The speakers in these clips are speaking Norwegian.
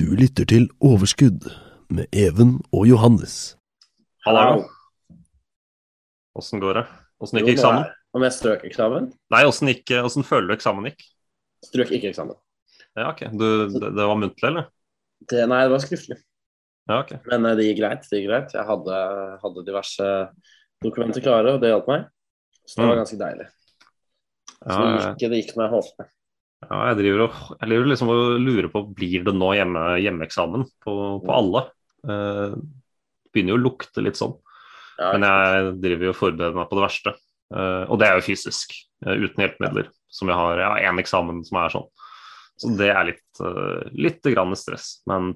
Du lytter til Overskudd med Even og Johannes. Hallo. Åssen går det? Åssen gikk eksamen? Om jeg strøk eksamen? Nei, åssen føler du eksamen gikk? Strøk ikke eksamen. Ja, ok. Du, det, det var muntlig, eller? Det, nei, det var skriftlig. Ja, ok. Men eh, det gikk greit. det gikk greit. Jeg hadde, hadde diverse dokumenter klare, og det hjalp meg. Så det var Mm. ganske deilig. Så Ja, det ja. gikk, det gikk som jeg håpet. Ja, jeg driver og jeg driver liksom og lurer på blir det nå hjemme, hjemmeeksamen på, på alle. Eh, begynner jo å lukte litt sånn. Men jeg driver jo og forbereder meg på det verste. Eh, og det er jo fysisk, eh, uten hjelpemidler. Som jeg har ja, én eksamen som er sånn. Så det er litt, uh, litt grann stress. Men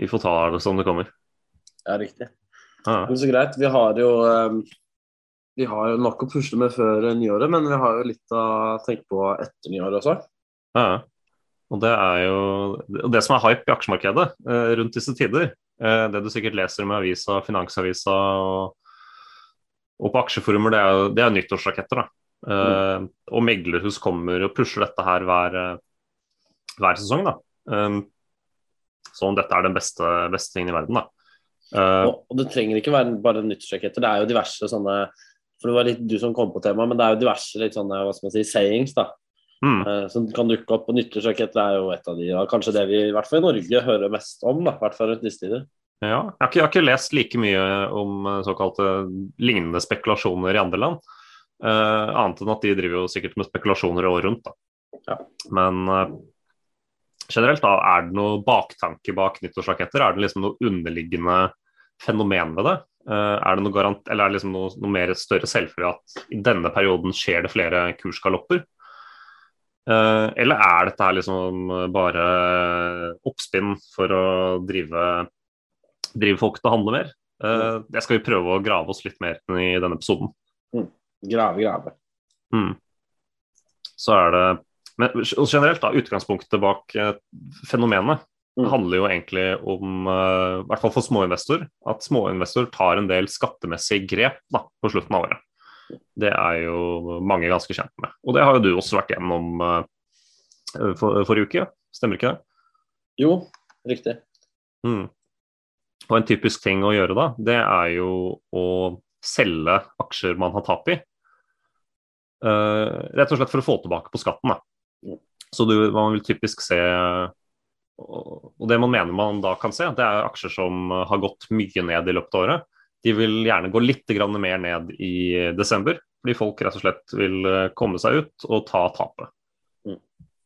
vi får ta det som det kommer. ja, riktig. Ja. Men så greit. Vi har jo eh, vi har jo nok å pusle med før nyåret, men vi har jo litt å tenke på etter nyåret også. Ja. Og det er jo og det som er hype i aksjemarkedet eh, rundt disse tider, eh, det du sikkert leser med avisa, Finansavisa og, og på aksjeforumer, det er det er nyttårsraketter. da. Eh, og meglerhus kommer og pusher dette her hver, eh, hver sesong. da. Um, som om dette er den beste, beste tingen i verden. da. Eh, Og, og det trenger ikke være bare nyttårsraketter. Det er jo diverse sånne For det var litt du som kom på temaet, men det er jo diverse litt sånne hva skal man si, sayings da, mm, uh, som kan dukke opp. Og nyttårsraketter er jo et av de, da. kanskje det vi i hvert fall i Norge hører mest om. da, i hvert fall rundt disse tider. Ja, jeg har, ikke, jeg har ikke lest like mye om eh, såkalte lignende spekulasjoner i andre land. Uh, annet enn at de driver jo sikkert med spekulasjoner året rundt. Da. Ja. Men uh, generelt, da, er det noe baktanke bak nyttårsraketter? Er det liksom noe underliggende fenomen ved det? Eh, er det noe garant, eller er det liksom noe, noe mer større selvfølge at i denne perioden skjer det flere kursgalopper? Eh, eller er dette her liksom bare oppspinn for å drive drive folk til å handle mer. Eh, det skal vi prøve å grave oss litt mer inn i denne episoden. Grave, grave. Mm. Så er det Men generelt, da, utgangspunktet bak eh, fenomenet Mm. handler jo egentlig om, eh, i hvert fall for småinvestor, at småinvestor tar en del skattemessige grep da, på slutten av året. Det er jo mange ganske kjent med. Og det har jo du også vært gjennom eh, for, forrige uke, stemmer ikke det? Jo, riktig. Mm. Og en typisk ting å gjøre da, det er jo å selge aksjer man har tap i. Uh, rett og slett for å få tilbake på skatten. da. Så du, man vil typisk se Og det man mener man da kan se, det er aksjer som har gått mye ned i løpet av året. De vil gjerne gå litt mer ned i desember, fordi folk rett og slett vil eh, komme seg ut og ta tapet. Mm.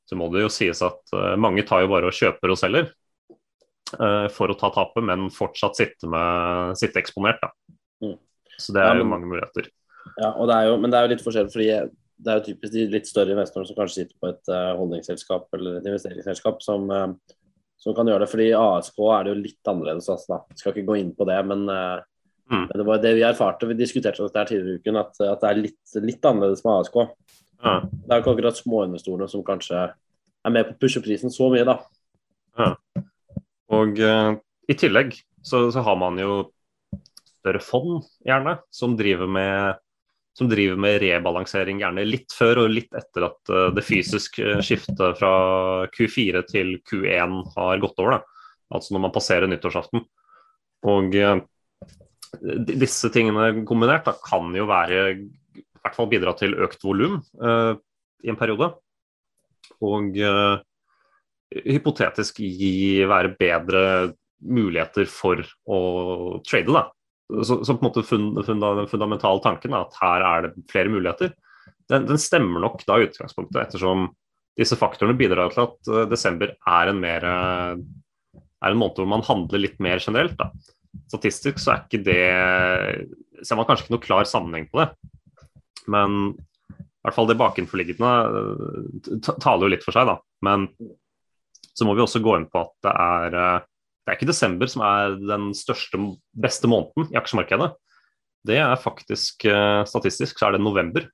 Så må det jo sies at eh, mange tar jo bare og kjøper og selger eh, for å ta tapet, men fortsatt sitte, med, sitte eksponert. Da. Mm. Så det er jo mange muligheter. Ja, og det er jo, men det er jo litt forskjell, fordi det er jo typisk de litt større investorene som kanskje sitter på et holdningsselskap eller et investeringsselskap som, som kan gjøre det. Fordi ASK er det jo litt annerledes. Altså, da. Skal ikke gå inn på det, men, eh, Mm. men det var det vi erfarte. Vi diskuterte dette tidligere i uken, at, at det er litt, litt annerledes med ASK. Ja. Det er jo ikke akkurat småinvestorene som kanskje er med på å pushe prisen så mye, da. Og uh, i tillegg så, så har man jo større fond, gjerne, som driver med som driver med rebalansering gjerne litt før og litt etter at eh, det fysiske skiftet fra Q4 til Q1 har gått over. Da. Altså når man passerer nyttårsaften. Og eh, disse tingene kombinert da, kan jo være i hvert fall bidra til økt volum eh, i en periode. Og eh, hypotetisk gi være bedre muligheter for å trade, da. Så på en måte fund, funda, den fundamentale tanken er at her er det flere muligheter. Den, den stemmer nok da i utgangspunktet, ettersom disse faktorene bidrar til at eh, desember er en, mer, eh, er en måned hvor man handler litt mer generelt. Da. Statistisk så er ikke det ser man kanskje ikke noe klar sammenheng på det. Men i hvert fall det bakenforliggende eh, taler jo litt for seg, da. Men så må vi også gå inn på at det er det er ikke desember som er den største, beste måneden i aksjemarkedet. Det er faktisk eh, statistisk så er det november.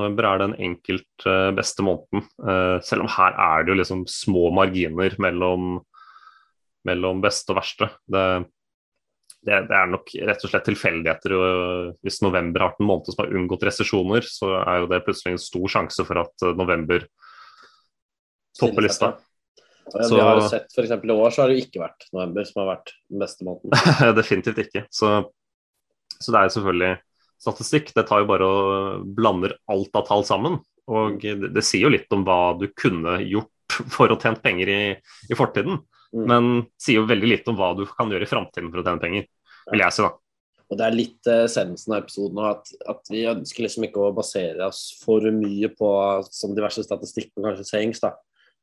November er den enkelt eh, beste måneden. Eh, selv om her er det jo liksom små marginer mellom, mellom beste og verste. Det, det, det er nok rett og slett tilfeldigheter. og Hvis november har vært en måned som har unngått resesjoner, så er jo det plutselig en stor sjanse for at november topper lista. Ja, Så- Vi har jo sett f.eks. i år så har det ikke vært november som har vært den beste måneden. Definitivt ikke. Så, så det er jo selvfølgelig statistikk. Det tar jo bare og blander alt av tall sammen. Og det, det sier jo litt om hva du kunne gjort for å tjene penger i, i fortiden. Mm. Men sier jo veldig lite om hva du kan gjøre i framtiden for å tjene penger, vil jeg si da. Og Det er litt eh, essensen av episoden at, at vi ønsker liksom ikke å basere oss for mye på som diverse statistikk og kanskje sayings. da.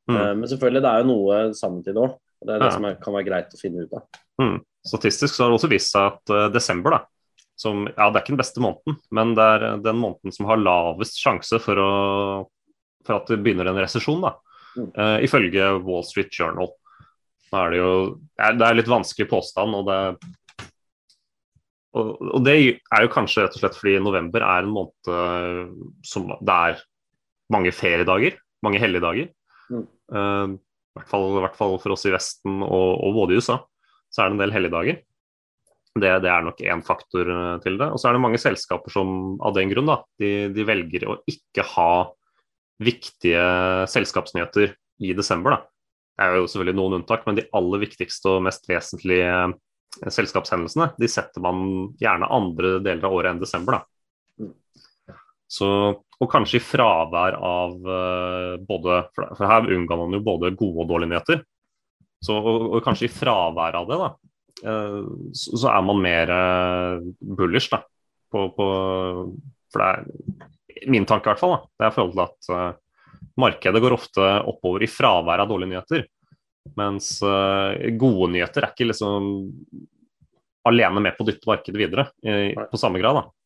Mm. Eh, Men selvfølgelig, det er jo noe samtid òg. Det er det Ja. som er, kan være greit å finne ut av. Mm. Statistisk så har det også vist seg at uh, desember, da, som ja, det er ikke den beste måneden, men det er den måneden som har lavest sjanse for, å, for at det begynner en resesjon, da. Mm. Uh, ifølge Wall Street Journal. Nå er det jo det er, litt vanskelig påstand, og det og, og det er jo kanskje rett og slett fordi november er en måned eh, som det er mange feriedager, mange helligdager. Mm. Eh, i hvert, fall, I hvert fall for oss i Vesten og, og både i USA så er det en del helligdager. Det, det er nok én faktor eh, til det. Og så er det mange selskaper som av den grunn da, de, de velger å ikke ha viktige selskapsnyheter i desember. da. Det er jo selvfølgelig noen unntak, men de aller viktigste og mest vesentlige eh, selskapshendelsene de setter man gjerne andre deler av året enn desember. da. Så, og kanskje i fravær av eh, både For her unngår man jo både gode og dårlige nyheter. Så, og, og kanskje i fravær av det, da, eh, så, så er man mer eh, bullish, da. På, på, for det er min tanke, i hvert fall. Da. Det er forholdet til at markedet går ofte oppover i fravær av dårlige nyheter. Mens gode nyheter er ikke liksom alene med på å dytte markedet videre i, på samme grad. da.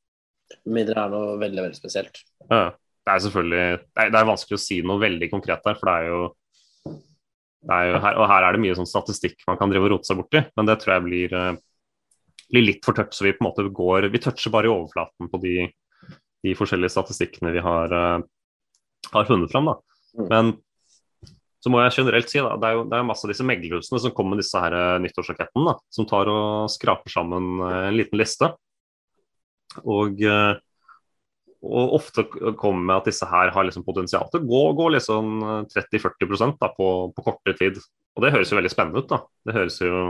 Med mindre det er noe veldig veldig spesielt. Ja, det er selvfølgelig det er, det er vanskelig å si noe veldig konkret der, for det er jo, det er jo her, Og her er det mye sånn statistikk man kan drive og rote seg borti, men det tror jeg blir, eh, blir litt for tørt. Så vi på en måte går Vi toucher bare i overflaten på de, de forskjellige statistikkene vi har, eh, har funnet fram. Da. Mm. Men så må jeg generelt si da, det er jo det er masse av disse meglerhusene som kommer med disse her eh, nyttårsrakettene, da, som tar og skraper sammen en liten liste. Og, eh, og ofte kommer med at disse her har liksom potensial til å gå, gå liksom 30-40 da, på, på kortere tid. Og det høres jo veldig spennende ut. da. Det høres jo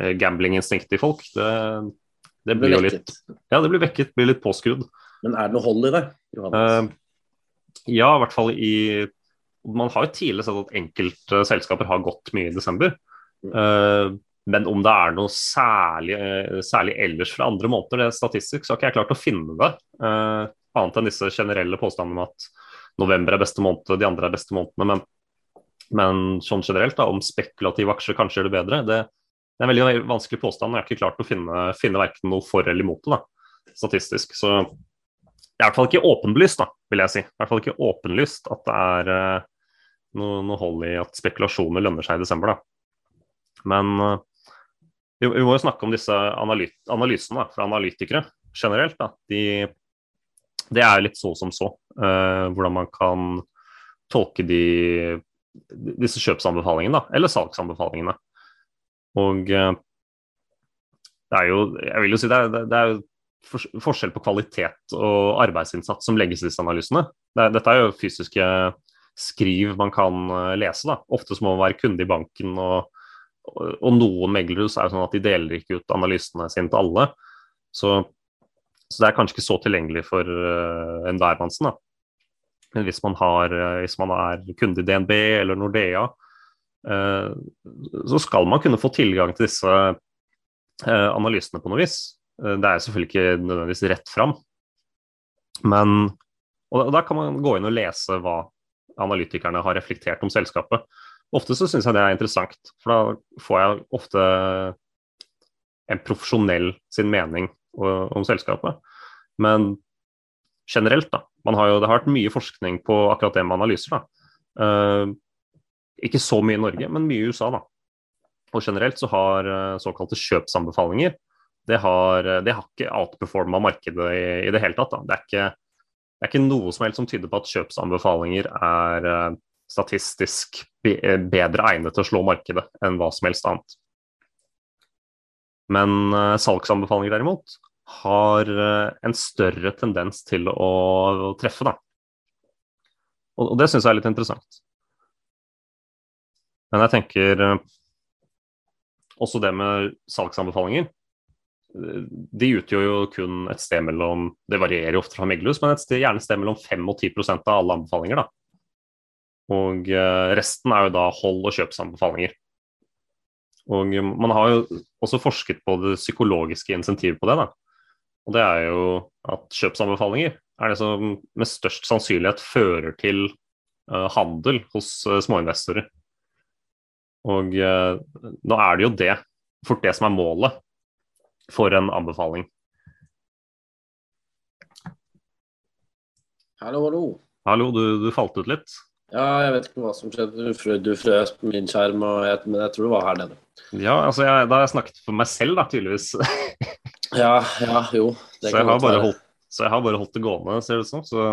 eh, gamblinginstinktet i folk. Det, det blir jo litt. Ja, det blir vekket, blir litt påskrudd. Men er det noe hold i det? Johannes? Eh, ja, i hvert fall i Man har jo tidligere sett at enkelte selskaper har gått mye i desember. Eh, men om det er noe særlig, eh, særlig ellers fra andre måneder, det er statistisk, så har ikke jeg klart å finne det. Uh, annet enn disse generelle påstandene om at november er beste måned, de andre er beste månedene. Men, men sånn generelt, da, om spekulative aksjer kanskje gjør det bedre, det, det er en veldig vanskelig påstand. Jeg har ikke klart å finne, finne verken noe for eller imot det, da, statistisk. Så det er i hvert fall ikke åpenlyst, da, vil jeg si. I hvert fall ikke åpenlyst at det er uh, noe, noe hold i at spekulasjoner lønner seg i desember. da. Men vi, vi må jo snakke om disse analyt, analysene fra analytikere generelt. Da. De, det er litt så som så, uh, hvordan man kan tolke de, disse kjøpsanbefalingene, da, eller salgsanbefalingene. Og uh, det er jo, jeg vil jo si det er, det er forskjell på kvalitet og arbeidsinnsats som legges i disse analysene. Det, dette er jo fysiske skriv man kan eh, lese. da. Ofte må man være kunde i banken. og, og, og noen meglerhus er jo sånn at de deler ikke ut analysene sine til alle. Så, så det er kanskje ikke så tilgjengelig for uh, en hvermannsen. Men hvis man, har, uh, hvis man er kunde i DNB eller Nordea, uh, så skal man kunne få tilgang til disse eh, analysene på noe vis. Eh, Det er selvfølgelig ikke nødvendigvis rett fram. Men og da, da kan man gå inn og lese hva analytikerne har reflektert om selskapet. Ofte så syns jeg det er interessant, for da får jeg ofte en profesjonell sin mening om selskapet. Men generelt, da. Har jo, det har vært mye forskning på akkurat det med analyser. da. Eh, ikke så mye i Norge, men mye i USA. da. Og generelt så har eh, såkalte kjøpsanbefalinger det har, det har ikke outperforma markedet i, i det hele tatt. Da. Det, er ikke, det er ikke noe som helst som tyder på at kjøpsanbefalinger er eh, statistisk eh, bedre egnet til å slå markedet enn hva som helst annet. Men eh, salgsanbefalinger derimot har eh, en større tendens til å, treffe, da. Og, det syns jeg er litt interessant. Men jeg tenker også det med salgsanbefalinger. De utgjør jo kun et sted mellom Det varierer jo ofte fra meglerhus, men et sted, gjerne et sted mellom 5 og 10% av alle anbefalinger. da. Og eh, resten er jo da hold- og kjøpsanbefalinger. Og eh, man har jo også forsket på det psykologiske insentivet på det. da. Og det er jo at kjøpsanbefalinger er det som med størst sannsynlighet fører til uh, handel hos uh, småinvestorer. Og uh, nå er det jo det, fort det som er målet for en anbefaling. Hallo, hallo. Hallo, du, du falt ut litt. Ja, jeg vet ikke hva som skjedde. Du frøs på min skjerm, jeg, men jeg tror det var her nede. Ja, altså jeg, da har jeg snakket for meg selv, da, tydeligvis. Ja, ja, jo. Det Så jeg, holdt, så jeg har bare holdt det gående, ser det ut som. Så,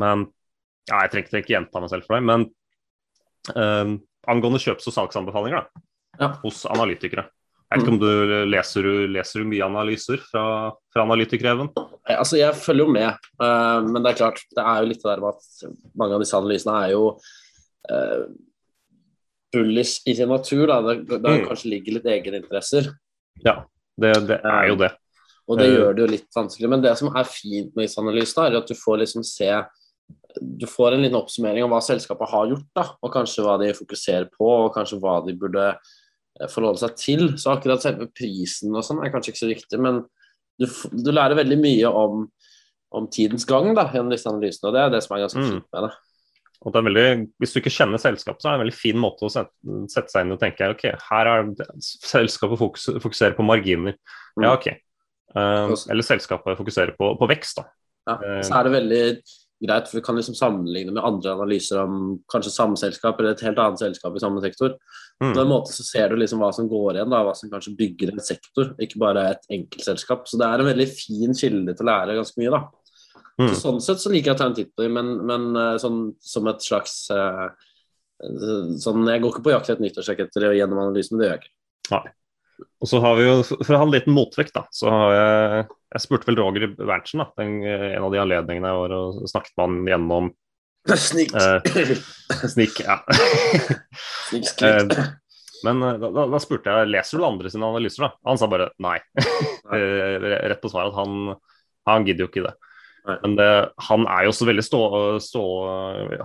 men ja, jeg trengte ikke gjenta meg selv for deg. Men um, angående kjøps- og salgsanbefalinger da, Ja. hos analytikere. Jeg vet ikke om du leser, leser du mye analyser fra, fra analytikerreven? Altså, jeg følger jo med, uh, men det er klart, det er jo litt det der med at mange av disse analysene er jo uh, bullish i sin natur. Da. Det, det Mm. kanskje ligger litt egeninteresser, Ja, det, det er jo det. og det Eh. gjør det jo litt vanskelig. Men det som er fint med disse analysene, er at du får liksom se du får en liten oppsummering av hva selskapet har gjort, da, og kanskje hva de fokuserer på, og kanskje hva de burde eh, forholde seg til. Så akkurat selve prisen og sånn er kanskje ikke så viktig, men du, du lærer veldig mye om, om tidens gang da, gjennom disse analysene, og det er det som er ganske Mm. fint med det. Og det er veldig, hvis du ikke kjenner selskapet, så er det en veldig fin måte å sette, seg inn og tenke ok, her er det, selskapet fokus, fokuserer på marginer. Mm. Ja, ok. Uh, eller selskapet fokuserer på, på vekst, da. Ja. Eh. Så er det veldig greit, for vi kan liksom sammenligne med andre analyser om kanskje samme selskap eller et helt annet selskap i samme sektor. Mm. På den måten så ser du liksom hva som går igjen, da, hva som kanskje bygger en sektor, ikke bare et enkeltselskap. Så det er en veldig fin kilde til å lære ganske mye, da. Mm. Så sånn sett så liker jeg å ta en titt på dem, men, men eh, sånn som et slags eh, eh, sånn, Jeg går ikke på jakt etter nyttårsraketter gjennom analysen, det gjør jeg ikke. Og så har vi jo, For å ha en liten motvekt, da, så har jeg Jeg spurte vel Roger Berntsen, da, den, en av de anledningene jeg var og snakket med han gjennom Snik. Eh, Snik. Ja. Snik skrik. Men eh, da, da spurte jeg leser du andre sine analyser, da. Han sa bare nei. Eh, Rett på svaret at han, han gidder jo ikke det. Nei. Men det, han er jo også veldig stå, stå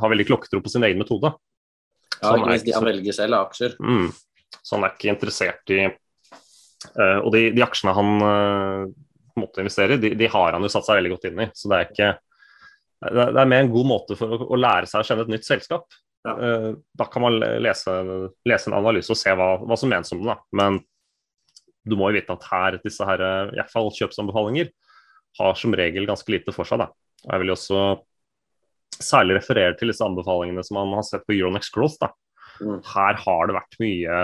har veldig klokketro på sin egen metode. Ja, han, er han velger selv, aksjer. Mm. Så han er ikke interessert i eh, Og de, de aksjene han eh, måte investerer i, de, de har han jo satt seg veldig godt inn i. Så det er ikke Det er, det er mer en god måte for å, å lære seg å kjenne et nytt selskap. Ja. Eh, da kan man lese, lese en analyse og se hva, hva som menes om det. da. Men du må jo vite at her, disse her, eh, i hvert fall kjøpsanbefalinger har som regel ganske lite for seg. da. Og Jeg vil jo også særlig referere til disse anbefalingene som man har sett på Euronex Growth. da. Mm. Her har det vært mye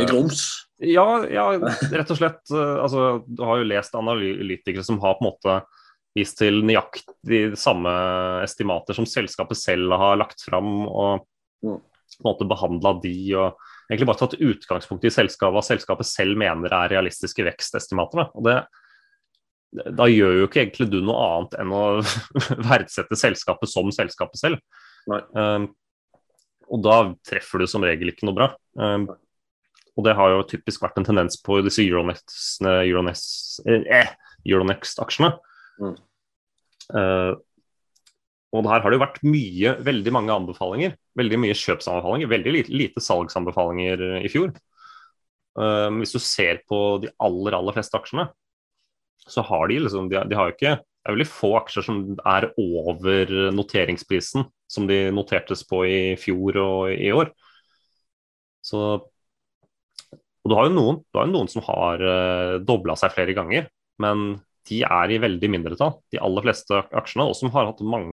Mye grums. Ja, ja, rett og slett. eh, Altså, du har jo lest analytikere som har på en måte vist til nøyaktig samme estimater som selskapet selv har lagt fram, og Mm. på en måte behandla de, og egentlig bare tatt utgangspunkt i selskapet, hva selskapet selv mener er realistiske vekstestimater. Og det, da gjør jo ikke egentlig du noe annet enn å verdsette selskapet som selskapet selv. Um, og da treffer du som regel ikke noe bra. Um, og det har jo typisk vært en tendens på disse Euronext- Euronext- eh, Euronext-aksjene. Mm. uh, og her har det jo vært mye, veldig mange anbefalinger. Veldig mye kjøpsanbefalinger, veldig lite, lite salgsanbefalinger i fjor. Eh, hvis du ser på de aller, aller fleste aksjene, så har de liksom De, de har jo ikke Det er veldig få aksjer som er over noteringsprisen som de notertes på i fjor og i år. Så Og du har jo noen, har jo noen som har uh, dobla seg flere ganger, men de er i veldig mindretall, de aller fleste aksjene, og som har hatt mange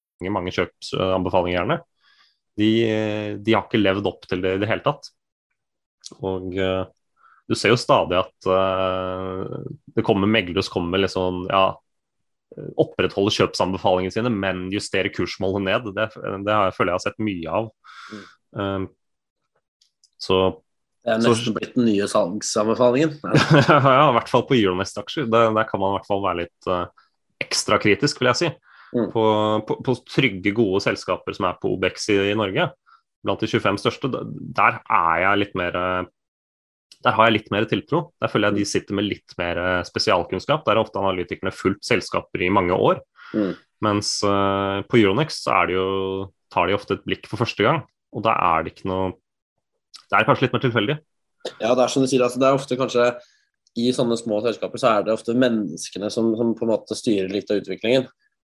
Mange kjøpsanbefalinger gjerne, de, de har ikke levd opp til det i det hele tatt. Og uh, du ser jo stadig at uh, det kommer meglere som kommer med litt sånn ja, opprettholde kjøpsanbefalingene sine, men justere kursmålet ned. Det, det har jeg, føler jeg har sett mye av. Um, så det er nesten så, blitt den nye salgsanbefalingen. ja, i hvert fall på Euronest-aksjer. Der, der, kan man i hvert fall være litt uh, ekstra kritisk, vil jeg si. Mm. På, på, på, trygge, gode selskaper som er på Obex i, i, Norge, blant de 25 største, der er jeg litt mer der har jeg litt mer tiltro. Der føler jeg de sitter med litt mer spesialkunnskap. Der har ofte analytikerne fulgt selskaper i mange år. Mm. Mens uh, på Euronex så er det jo, tar de ofte et blikk for første gang. Og da er det ikke noe det er kanskje litt mer tilfeldig? Ja, det er som du sier. Altså, det er ofte kanskje I sånne små selskaper så er det ofte menneskene som, som på en måte styrer litt av utviklingen.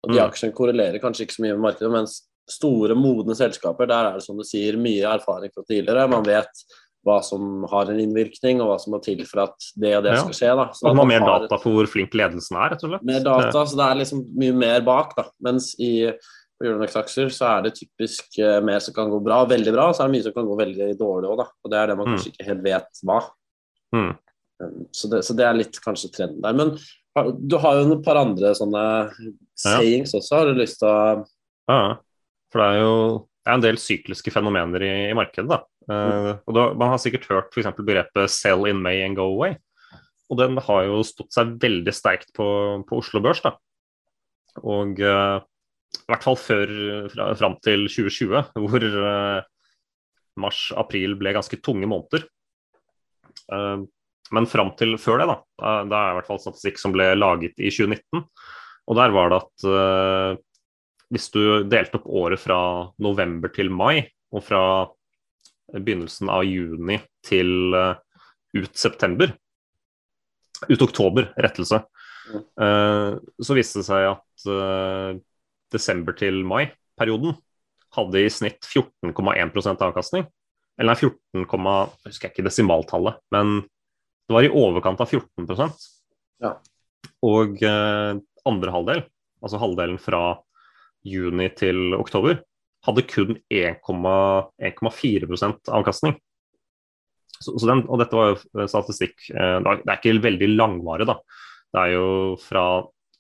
Og De mm. aksjene korrelerer kanskje ikke så mye med markedet, mens store, modne selskaper, der er det som du sier, mye erfaring fra tidligere. Man vet hva som har en innvirkning, og hva som må til for at det og det ja. skal skje. Da. Så man har mer data på hvor flink ledelsen er, rett og slett? Mer data, så det er liksom mye mer bak. da. Mens i Euronex-aksjer så er det typisk uh, mer som kan gå bra, veldig bra, og så er det mye som kan gå veldig dårlig òg, da. Og det er det man mm. kanskje ikke helt vet hva. Mm. Um, så, det, så, det, er litt kanskje trenden der. Men du har jo et par andre sånne sayings også, har du lyst til å Ja, for det er jo det er en del sykliske fenomener i, i markedet. da. Uh, og da, Man har sikkert hørt f.eks. begrepet 'sell in May and go away'. Og den har jo stått seg veldig sterkt på, på Oslo Børs. da. Og uh, i hvert fall før, fra, fram til 2020, hvor uh, mars-april ble ganske tunge måneder. Men fram til før det, da, det er i hvert fall statistikk som ble laget i 2019. Og der var det at uh, hvis du delte opp året fra november til mai, og fra begynnelsen av juni til ut september, ut oktober, rettelse, mm. så viste det seg at desember til mai-perioden hadde i snitt 14,1% avkastning. Eller nei, 14, jeg husker ikke desimaltallet, men det var i overkant av 14 ja. Og eh, andre halvdel, altså halvdelen fra juni til oktober, hadde kun 1,4 avkastning. Så, så den, og dette var jo statistikk eh, Det er ikke veldig langvarig, da. Det er jo fra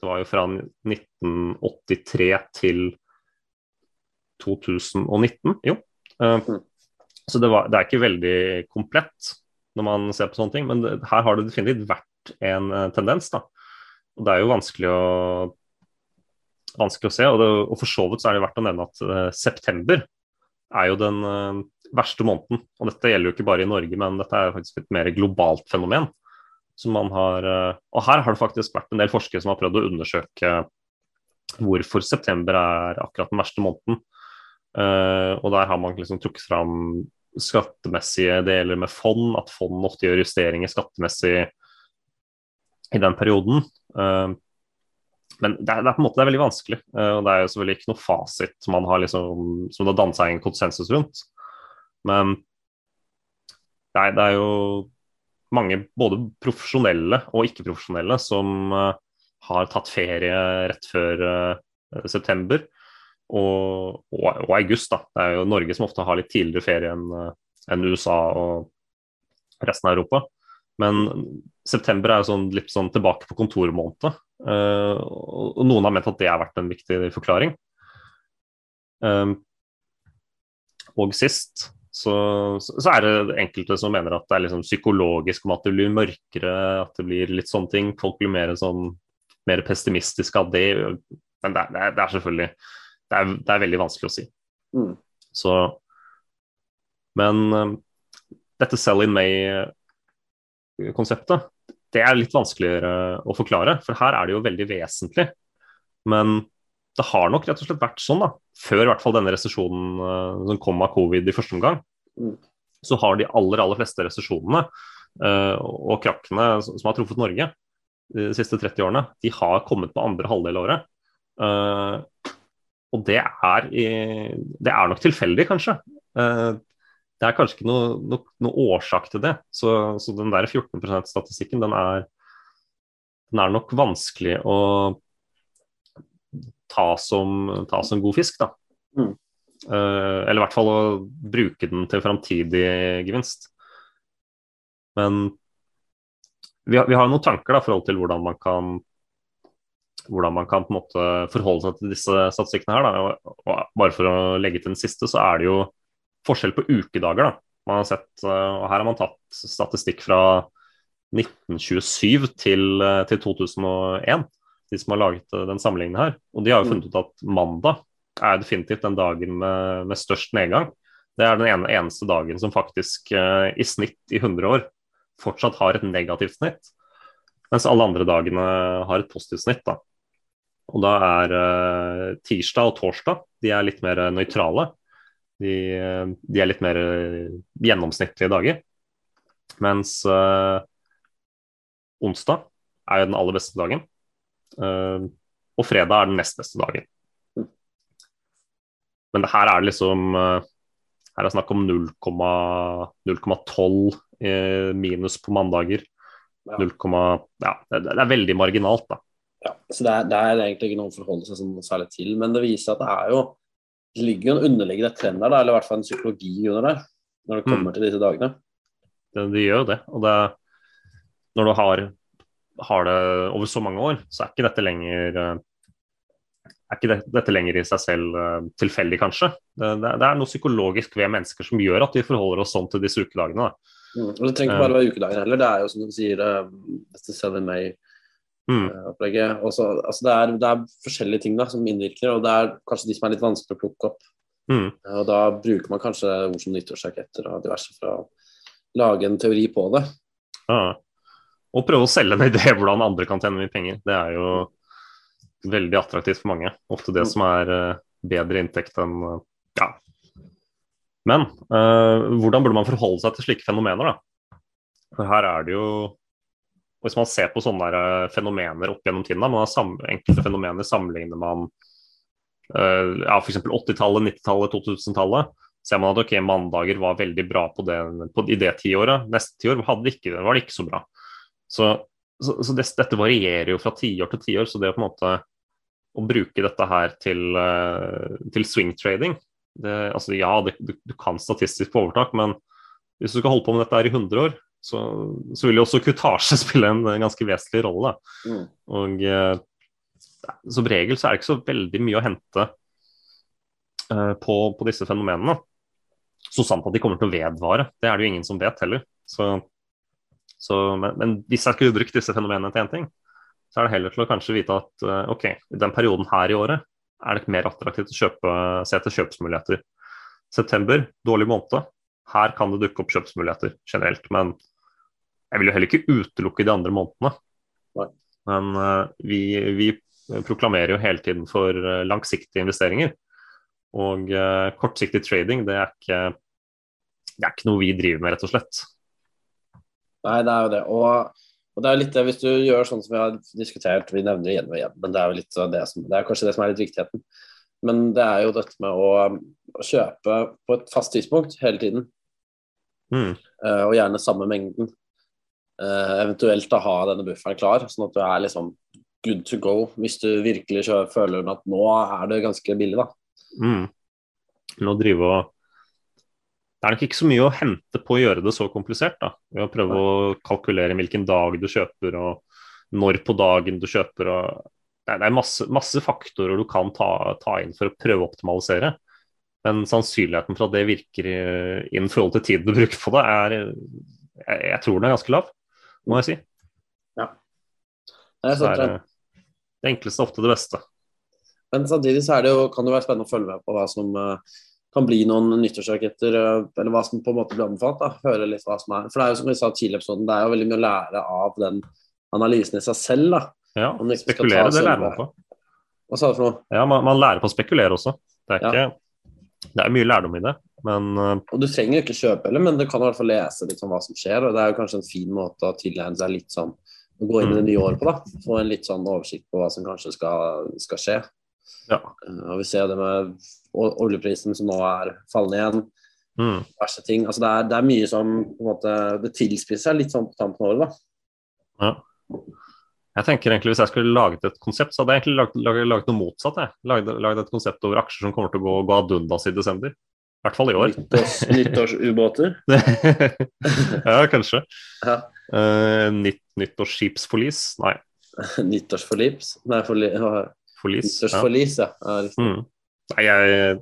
det var jo fra 1983 til 2019, jo. Eh, så det, var, det, er ikke veldig komplett når man ser på sånne ting, men det, her har det definitivt vært en uh, tendens. da. Og Det er jo vanskelig å, vanskelig å se, og, det, og, for så vidt så er det verdt å nevne at uh, september er jo den verste måneden. Og dette gjelder jo ikke bare i Norge, men dette er faktisk et mer globalt fenomen som man har uh, Og her har det faktisk vært en del forskere som har prøvd å undersøke hvorfor september er akkurat den verste måneden. Uh, og der har man liksom trukket fram skattemessige deler med fond, at fond ofte gjør justeringer skattemessig i den perioden. Uh, men det er, det er, på en måte det er veldig vanskelig, uh, og det er jo selvfølgelig ikke noe fasit man har liksom, som det har dannet seg en konsensus rundt. Men er, det er jo mange både profesjonelle og ikke-profesjonelle som uh, har tatt ferie rett før september og, og, august. Da. Det er jo Norge som ofte har litt tidligere ferie enn uh, en USA og resten av Europa. Men september er jo sånn, litt sånn tilbake på kontormåned. og noen har ment at det har vært en viktig forklaring. og sist så, så, er det enkelte som mener at det er liksom psykologisk om at det blir mørkere, at det blir litt sånne ting. Folk blir mer, sånn, mer pessimistiske av det. Men det, det, det er, selvfølgelig det er, det er, veldig vanskelig å si. Mm. Så Men um, dette sell in May-konseptet, det er litt vanskeligere å forklare. For her er det jo veldig vesentlig. Men det har nok rett og slett vært sånn, da, før i hvert fall denne resesjonen uh, som kom av covid i første omgang, mm. så har de aller, aller fleste resesjonene uh, og krakkene som, som har truffet Norge de siste 30 årene, de har kommet på andre halvdel av året. Uh, og det er, det er, nok tilfeldig, kanskje. det er kanskje ikke noe, noe, noe årsak til det. Så, så den der 14 %-statistikken, den er, den er nok vanskelig å ta som, ta som god fisk. da. Mm. Uh, eller i hvert fall å bruke den til framtidig gevinst. Men vi har, vi har noen tanker da, i forhold til hvordan man kan hvordan man kan på en måte forholde seg til disse statistikkene her. Da. Og, bare for å legge til den siste, så er det jo forskjell på ukedager. da. Man har sett, eh, og Her har man tatt statistikk fra 1927 til, eh, til 2001, de som har laget eh, den sammenligningen her. Og de har jo funnet ut at mandag er definitivt den dagen med, med størst nedgang. Det er den ene, eneste dagen som faktisk i snitt i 100 år fortsatt har et negativt snitt. Mens alle andre dagene har et positivt snitt. da. Og da er uh, tirsdag og torsdag de er litt mer nøytrale. De, de, er litt mer gjennomsnittlige dager. Mens uh, onsdag er jo den aller beste dagen. Uh, og fredag er den nest beste dagen. Men her er det liksom Her er det snakk om 0,12 minus på mandager. 0, ja, det, er veldig marginalt, da. Så det er, det er, egentlig ikke noe å forholde seg sånn særlig til. Men det viser at det er jo det ligger jo en underliggende trend der, eller i hvert fall en psykologi under der, når det kommer mm. til disse dagene. Det, det gjør jo det. Og det, når du har, har, det over så mange år, så er ikke dette lenger eh, er ikke dette lenger i seg selv uh, tilfeldig, kanskje. Det, er noe psykologisk ved mennesker som gjør at vi forholder oss sånn til disse ukedagene. Mm. Og Det trenger ikke bare å være ukedager heller. Det er jo som du sier, uh, Mr. Seven May Mm. opplegget. Også, altså det, er, det, er, forskjellige ting da, som innvirker, og det er kanskje de som er litt vanskelig å plukke opp. Mm. Og Da bruker man kanskje ord som nyttårsraketter og diverse for å lage en teori på det. Ja. Og prøve å selge en idé hvordan andre kan tjene mye penger. Det er jo veldig attraktivt for mange. Ofte det mm. som er uh, bedre inntekt enn ja. Men uh, hvordan burde man forholde seg til slike fenomener, da? For her er det jo og Hvis man ser på sånne der fenomener opp gjennom tiden, man har enkelte fenomener sammenligner man uh, ja, f.eks. 80-tallet, 90-tallet, 2000-tallet, ser man at ok, mandager var veldig bra på det, på, i det tiåret. Neste tiår var det ikke, så bra. Så, så, så det, dette varierer jo fra tiår til tiår. Så det å på en måte å bruke dette her til, uh, til swing trading det, altså Ja, det, du, du, kan statistisk på overtak, men hvis du skal holde på med dette her i 100 år, så, så, vil jo også kutasje spille en ganske vesentlig rolle. Mm. Og eh, som regel så er det ikke så veldig mye å hente eh, på, på, disse fenomenene. Så sant at de kommer til å vedvare, det er det jo ingen som vet heller. Så, så, men, men, hvis jeg skulle brukt disse fenomenene til én ting, så er det heller til å kanskje vite at eh, ok, i den perioden her i året er det mer attraktivt å kjøpe, se etter kjøpsmuligheter. September, dårlig måned. Her kan det dukke opp kjøpsmuligheter generelt, men jeg vil jo heller ikke utelukke de andre månedene. Nei. Men uh, vi, vi, proklamerer jo hele tiden for uh, langsiktige investeringer. Og uh, kortsiktig trading, det er, ikke, det er ikke noe vi driver med, rett og slett. Nei, det er jo det. Og, og, det er litt det, hvis du gjør sånn som vi har diskutert, vi nevner det igjen og igjen, men det er jo det som, det er kanskje det som er litt viktigheten. Men det er jo dette med å, å kjøpe på et fast tidspunkt hele tiden. Mm. og gjerne samme mengden. Eh, eventuelt da ha denne bufferen klar, sånn at du er liksom good to go hvis du virkelig føler at nå er det ganske billig, da. Mm. Nå drive og Det er nok ikke så mye å hente på å gjøre det så komplisert, da. Ved å prøve ja. å kalkulere hvilken dag du kjøper og når på dagen du kjøper. og Det er masse, masse faktorer du kan ta, ta, inn for å prøve å optimalisere. Men sannsynligheten for at det virker innen forhold til tiden du bruker på det, er jeg, jeg tror den er ganske lav må jeg si. Ja. Det er, så er det enkleste ofte det beste. Men samtidig så det jo, kan det være spennende å følge med på hva som uh, kan bli noen nyttårsraketter, uh, eller hva som på en måte blir anbefalt. da, høre litt hva som er. For det er jo som vi sa tidligere i episoden, det er jo veldig mye å lære av den analysen i seg selv. da. Ja, spekulere, det lærer man på. Hva sa du for noe? Ja, man, man lærer på å spekulere også. Det er, ikke, ja. det er mye lærdom i det. Men, uh, og Du trenger jo ikke kjøpe heller, men du kan i hvert fall lese litt om hva som skjer. og Det er jo kanskje en fin måte å tilegne seg litt sånn å gå inn i det nye året på. da, Få en litt sånn oversikt på hva som kanskje skal, skal skje. Ja. Uh, og Vi ser det med oljeprisen som nå er fallende igjen. Mm. Verste ting. altså det er, det er, mye som på en måte, det tilspisser seg litt sånn på tampen av året. da. Ja. Jeg tenker egentlig Hvis jeg skulle laget et konsept, så hadde jeg egentlig laget, laget, laget noe motsatt. jeg. Laget, laget, et konsept over aksjer som kommer til å gå, gå ad undas i desember. I hvert fall i år. Nyttårs, nyttårsubåter. ja, kanskje. Ja. Uh, nytt, nyttårsskipsforlis? Nei, Nyttårsforlips? Nei, forli, ja, forlis. Ja. nyttårsforlis, ja. ja riktig. Mm. Nei, jeg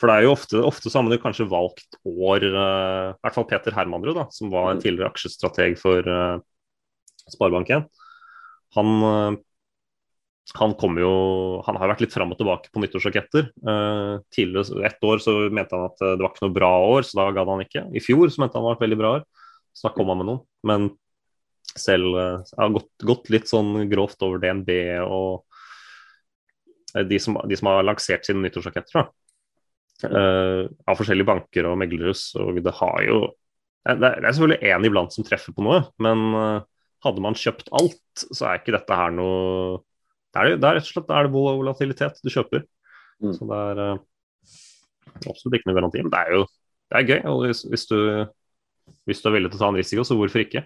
For det er jo ofte, ofte så har man jo kanskje valgt år uh, I hvert fall Peter Hermanrud, da, som var en Mm. tidligere aksjestrateg for uh, Sparebank1. Han, eh, han jo Han har vært litt fram og tilbake på nyttårsraketter. Uh, tidligere ett år så mente han at eh, det var ikke noe bra år, så da gadd han ikke. I fjor så mente han det var et veldig bra år, så da kom han med noen. Men selv uh, har gått, gått litt sånn grovt over DNB og de som, de som har lansert sine nyttårsraketter. Eh, av forskjellige banker og meglerhus. Og det har jo Det er, selvfølgelig én iblant som treffer på noe, men hadde man kjøpt alt, så er ikke dette her noe Det er, det er rett og slett det er volatilitet du kjøper. Mm. Så det er uh, absolutt ikke noe garanti. Men det er jo det er gøy. Og hvis, hvis, du, hvis du er villig til å ta en risiko, så hvorfor ikke?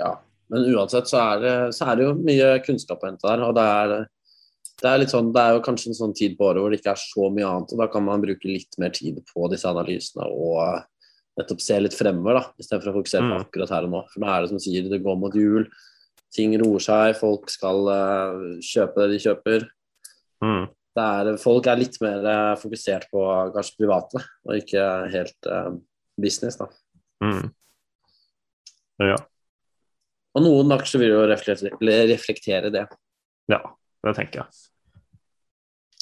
Ja, men uansett så er det, så er det jo mye kunnskap å hente der. og det er, det er sånn, det er jo kanskje en sånn tid på året hvor det ikke er så mye annet. og Da kan man bruke litt mer tid på disse analysene og nettopp se litt fremover, da, istedenfor å fokusere på Mm. akkurat her og nå. For nå er det som sier, det går mot jul, ting roer seg, folk skal uh, kjøpe det de kjøper. Mm. Er, folk er litt mer eh, fokusert på kanskje private, og ikke helt uh, business. da. Mm. Ja, Og noen aksjer vil jo reflektere, reflektere det. ja, det tenker jeg.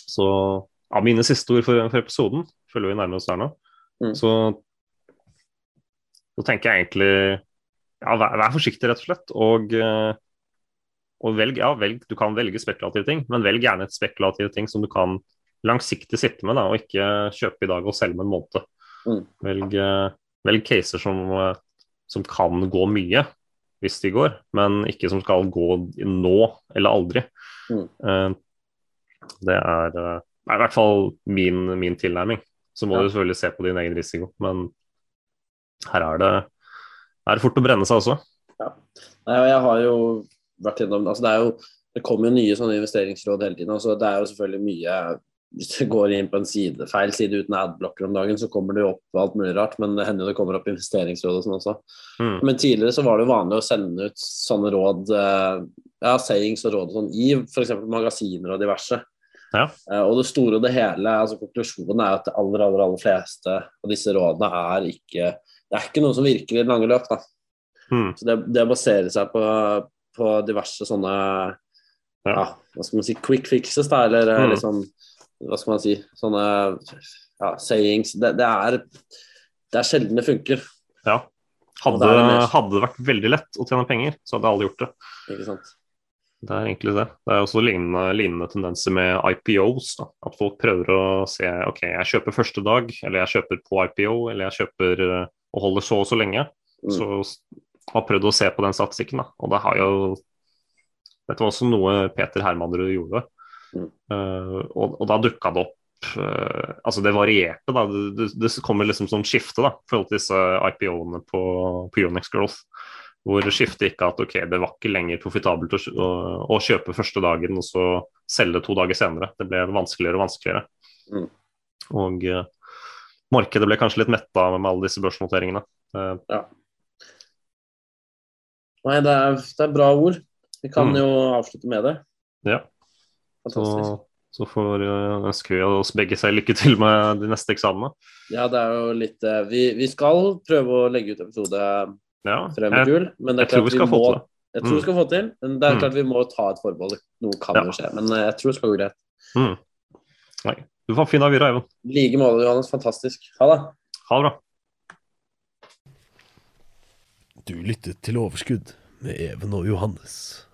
Så av mine siste ord for, for episoden, følger vi nærmere oss der nå, Mm. så, så tenker jeg egentlig ja, vær, vær forsiktig, rett og slett. Og, eh, og velg, ja, velg, du kan velge spekulative ting, men velg gjerne et spekulative ting som du kan langsiktig sitte med, da, og ikke kjøpe i dag og selge med en måned. Mm. Velg, eh, velg caser som, eh, som kan gå mye, hvis de går, men ikke som skal gå nå eller aldri. Mm. Det er, er i hvert fall min, min tilnærming. Så må Ja. du selvfølgelig se på din egen risiko, men her er det, er det fort å brenne seg også. Nei, jeg har jo vært gjennom altså det, er jo, det kommer jo nye sånne investeringsråd hele tiden. Altså det er jo selvfølgelig mye Hvis du går inn på en side, feil side uten adblocker om dagen, så kommer det jo opp alt mulig rart. Men det hender jo det kommer opp investeringsråd og sånn også. Mm. Men tidligere så var det jo vanlig å sende ut sånne råd, eh, ja, sayings og råd og sånn, i f.eks. magasiner og diverse. Ja. Eh, Og det store og det hele, altså konklusjonen er at det aller, aller, aller fleste av disse rådene er ikke Det er ikke noe som virker i det lange løp. da. Mm. Så det, det baserer seg på, på diverse sånne Ja. ja. hva skal man si, quick fixes, da, eller Mm. liksom Hva skal man si Sånne ja, sayings. Det, det, er, det er sjelden det funker. Ja. Hadde, det mer- hadde det vært veldig lett å tjene penger, så hadde alle gjort det. Ikke sant? Det er egentlig det. Det er også lignende, lignende tendenser med IPOs. Da. At folk prøver å se ok, jeg kjøper første dag, eller jeg kjøper på IPO, eller jeg kjøper eh, og holder så og så lenge. Mm. Så har prøvd å se på den statistikken. Da. Og det har jo Dette var også noe Peter Hermanrud gjorde. Mm. Uh, og, og da dukka det opp uh, Altså det varierte, da. Det, det, det kommer liksom sånn skifte da, i forhold til disse IPO-ene på, på Unix Growth. Hvor skiftet gikk at ok, det var ikke lenger profitabelt å, å, å kjøpe første dagen og så selge to dager senere. Det ble vanskeligere og vanskeligere. Mm. Og eh, markedet ble kanskje litt metta med alle disse børsnoteringene. Ja. Nei, det er, det er bra ord. Vi kan Mm. jo avslutte med det. Ja. Fantastisk. så får eh, ønsker vi oss begge seg lykke til med de neste eksamene. Ja, det er jo litt eh, Vi, vi skal prøve å legge ut episode Ja, frem mot jul, men det er klart vi vi må det. Jeg tror vi skal få til, men det er Mm. klart vi må ta et forbehold. Noe kan Ja. jo skje, men eh, jeg tror det skal gå greit. Mm. Nei. Du får ha en fin dag videre, Eivind. I like måte, Johannes. Fantastisk. Ha det. Ha det bra. Du lyttet til Overskudd med Even og Johannes.